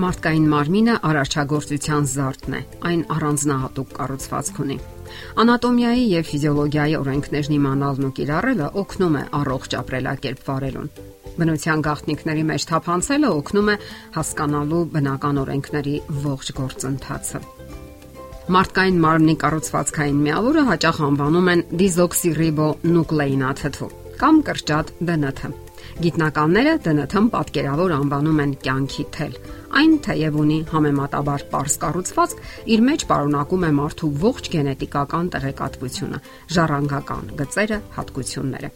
Մարդկային մարմինը արարչագործության զարդն է։ Այն առանձնահատուկ կառուցվածք ունի։ Անատոմիայի եւ ֆիզիոլոգիայի օրենքներն իմանալն ու կիրառելը օգնում է առողջ ապրելակերպ վարելուն։ Բնության գաղտնիքների մեջ թափանցելը օգնում է հասկանալու բնական օրենքների ողջ գործընթացը։ Մարդկային մարմնի կառուցվածքային միավորը հաճախ անվանում են դիզոքսիռիբոնուկլեինաթթու կամ կրճատ ԴՆԹ։ Գիտնականները ԴՆԹ-ն պատկերավոր անվանում են կյանքի թել Այն թեև ունի համեմատաբար པարս կառուցվածք, իր մեջ պարունակում է մարդու ողջ գենետիկական տեղեկատվությունը, ժառանգական գծերը, հատկությունները։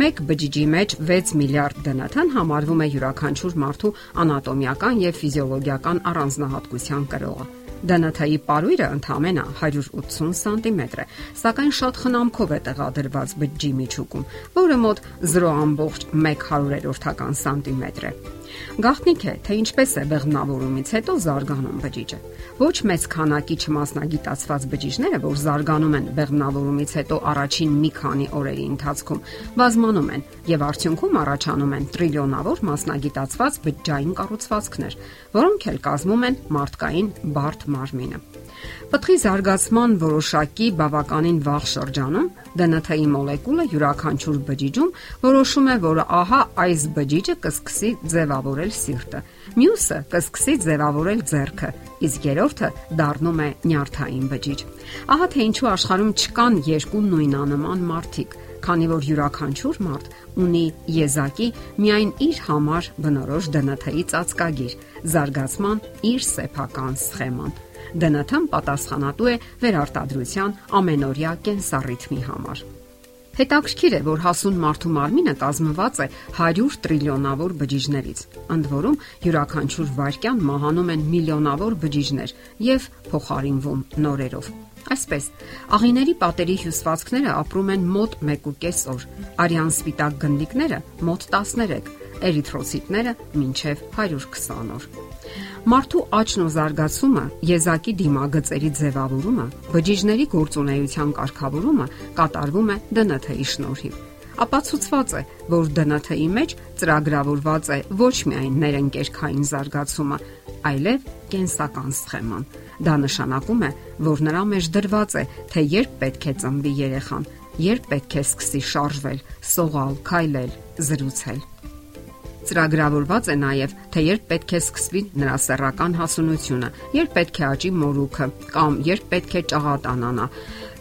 Մեկ բջիջի մեջ 6 միլիարդ ԴՆԹ-ն համարվում է յուրաքանչյուր մարդու անատոմիական եւ ֆիզիոլոգիական առանձնահատկության կրողը։ ԴՆԹ-ի պարույրը ընդամենը 180 սանտիմետր է, սակայն շատ խնամքով է տեղադրված բջջի միջուկում, որը մոտ 0.1 սանտիմետր է։ Գաղտնիք է, թե ինչպես է բեղմնավորումից հետո զարգանում բջիջը։ Ոչ մեծ քանակի չմասնագիտացված բջիջները, որ զարգանում են բեղմնավորումից հետո առաջին մի քանի օրերի ընթացքում, բազմանում են եւ արդյունքում առաջանում են տրիլիոնավոր մասնագիտացված բջջային կառուցվածքներ, որոնք էլ կազմում են մարդկային բարդ մարմինը։ Պտղի զարգացման որոշակի բավականին վաղ շրջանում ԴՆԹ-ի մոլեկուլը յուրաքանչյուր բջիջում որոշում է, որ ահա այս բջիջը կսկսի ձևավորել սիրտը, մյուսը կսկսի ձևավորել ձեռքը, իսկ երրորդը դառնում է նյարդային բջիջ։ Ահա թե ինչու աշխարհում չկան երկու նույնանման մարդիկ, քանի որ յուրաքանչյուր մարդ ունի եզակի միայն իր համար բնորոշ ԴՆԹ-ի ծածկագիր, զարգացման իր սեփական սխեման։ ԴՆԹ-ն պատասխանատու է վերարտադրության ամենօրյա կենսառիթմի համար։ Հետաքրքիր է, որ հասուն մարդու մարմինը կազմված է 100 տրիլիոնավոր բջիջներից։ Ընդ որում, յուրաքանչյուր վայրկյան մահանում են միլիոնավոր բջիջներ եւ փոխարինվում նորերով։ Այսպես, աղիների պատերի հյուսվածքները ապրում են մոտ 1.5 օր, արյան սպիտակ գնդիկները մոտ 13, էրիթրոցիտները մինչև 120 օր։ Մարդու աճն ու զարգացումը, եզակի դիմագծերի ձևավորումը, բջիջների գործունեության կարգավորումը կատարվում է ԴՆԹ-ի շնորհիվ ապացուցված է, որ ԴՆԹ-ի մեջ ծրագրավորված է ոչ միայն ներընկերքային զարգացումը, այլև կենսական սխեման։ Դա նշանակում է, որ նրա մեջ դրված է, թե երբ պետք է ծնվի երեխան, երբ պետք է սկսի շարժվել, սողալ, քայլել, զրուցել։ Ծրագրավորված է նաև, թե երբ պետք է սկսվի նրա սեռական հասունությունը, երբ պետք է աճի մորուքը կամ երբ պետք է ճաղատանանա,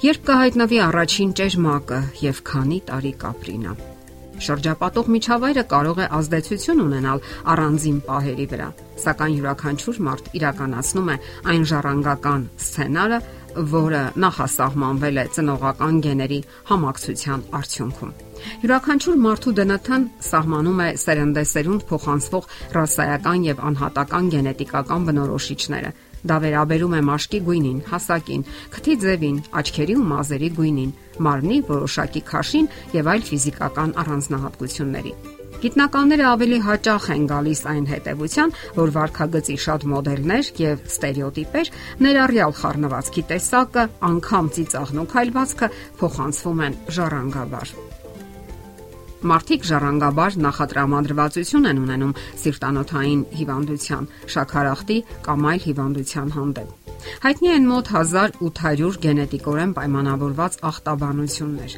երբ կհայտնվի առաջին ճերմակը եւ քանի տարի կապրինա։ Շրջապատող միջավայրը կարող է ազդեցություն ունենալ առանձին պահերի վրա, սակայն յուրաքանչյուր մարդ իրականացնում է այն ժառանգական սցենարը, որը նախասահմանվել է ծնողական գեների համակցության արդյունքում։ Յուրաքանչյուր մարդու ԴՆԹ-ն սահմանում է սերնդեսերունդ փոխանցվող ռասայական եւ անհատական գենետիկական բնորոշիչները։ Դա վերաբերում է մաշկի գույնին, հասակին, քթի ձևին, աչքերի ու մազերի գույնին, մարմնի որոշակի քաշին եւ այլ ֆիզիկական առանձնահատկությունների։ Գիտնականները ավելի հաճախ են գալիս այն հետևության, որ վարքագծի շատ մոդելներ եւ ստերեոտիպեր, ներառյալ խառնվածքի տեսակը, անգամ ծիծաղն ու քայլվածքը փոխանցվում են ժառանգաբար։ Մարդիկ ժառանգաբար նախատրամադրվածություն են ունենում սիրտանոթային հիվանդության, շաքարախտի կամ այլ հիվանդության հանդեպ։ Հայտնի են մոտ 1800 գենետիկորեն պայմանավորված ախտաբանություններ։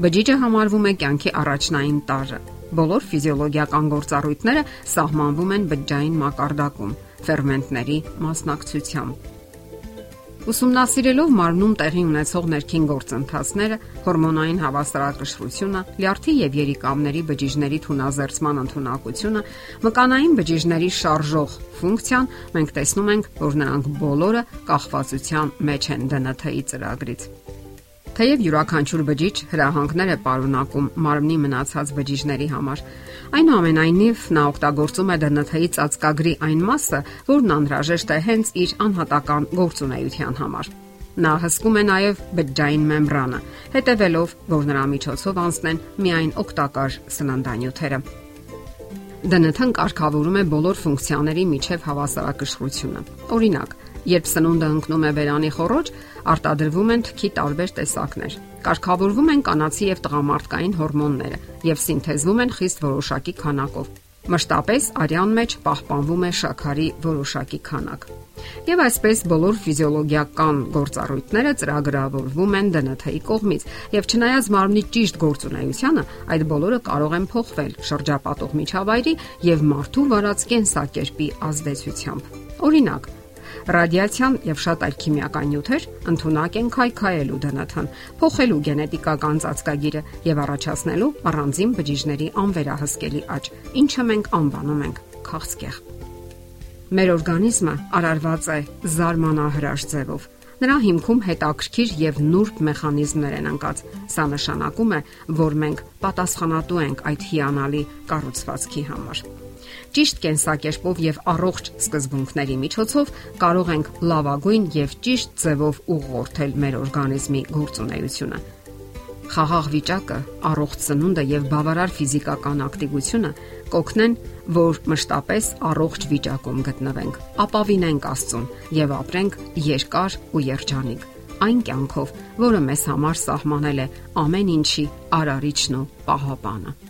Բջիջը համարվում է կյանքի առաջնային տարրը։ Բոլոր ֆիզիոլոգիական գործառույթները սահմանվում են բջջային մակարդակում, ֆերմենտների մասնակցությամբ։ Ուսումնասիրելով մարմնում տեղի ունեցող ներքին գործընթացները, հորմոնային հավասարակշռությունը, լյարդի եւ երիկամների բջիջների թունազերծման ընտունակությունը, մկանային բջիջների շարժող ֆունկցիան, մենք տեսնում ենք, որ նրանք բոլորը կախվածության մեջ են ԴՆԹ-ի ծրագրից։ Թեև յուրաքանչյուր բջիջ հրահանգներ է պարունակում մարմնի մնացած բջիջների համար, այնուամենայնիվ նա օգտագործում է ԴՆԹ-ի ծածկագրի այն մասը, որն անհրաժեշտ է հենց իր անհատական գործունեության համար։ Նա հսկում է նաև բջջային մեմբրանը, հետևելով, որ նրա միջոցով անցնեն միայն օգտակար սննդանյութերը։ ԴՆԹ-ն կարգավորում է բոլոր ֆունկցիաների միջև հավասարակշռությունը։ Օրինակ, երբ սնունդը ընկնում է վերանի խոռոչ, արտադրվում են թքի տարբեր տեսակներ։ Կարգավորվում են կանացի եւ տղամարդկային հորմոնները եւ սինթեզվում են խիստ որոշակի քանակով։ Մշտապես արյան մեջ պահպանվում է շաքարի որոշակի քանակ։ Եվ այսպես բոլոր ֆիզիոլոգիական գործառույթները ծրագրավորվում են ԴՆԹ-ի կողմից, եւ չնայած մարմնի ճիշտ գործունեությանը, այդ բոլորը կարող են փոխվել շրջապատող միջավայրի եւ մարդու վարած կենսակերպի ազդեցությամբ։ Օրինակ, Ռադիացիան եւ շատ այլ քիմիական նյութեր ընդունակ են քայքայելու ԴՆԹ-ն, փոխելու գենետիկական ծածկագիրը եւ առաջացնելու առանձին բջիջների անվերահսկելի աճ, ինչը մենք անվանում ենք քաղցկեղ։ Մեր օրգանիզմը արարված է զարմանահրաշ ձևով։ Նրա հիմքում հետաքրքիր եւ նուրբ մեխանիզմներ են ընկած։ Սա նշանակում է, որ մենք պատասխանատու ենք այդ հիանալի կառուցվածքի համար։ Ճիշտ կենսակերպով եւ առողջ սկզբունքների միջոցով կարող ենք լավագույն եւ ճիշտ ձևով ուղղորդել մեր օրգանիզմի գործունեությունը։ Խաղաղ վիճակը, առողջ սնունդը եւ բավարար ֆիզիկական ակտիվությունը կօգնեն, որ մշտապես առողջ վիճակում գտնվենք, ապավինենք Աստծուն եւ ապրենք երկար ու երջանիկ այն կյանքով, որը մեզ համար սահմանել է ամեն ինչի արարիչն ու պահապանը։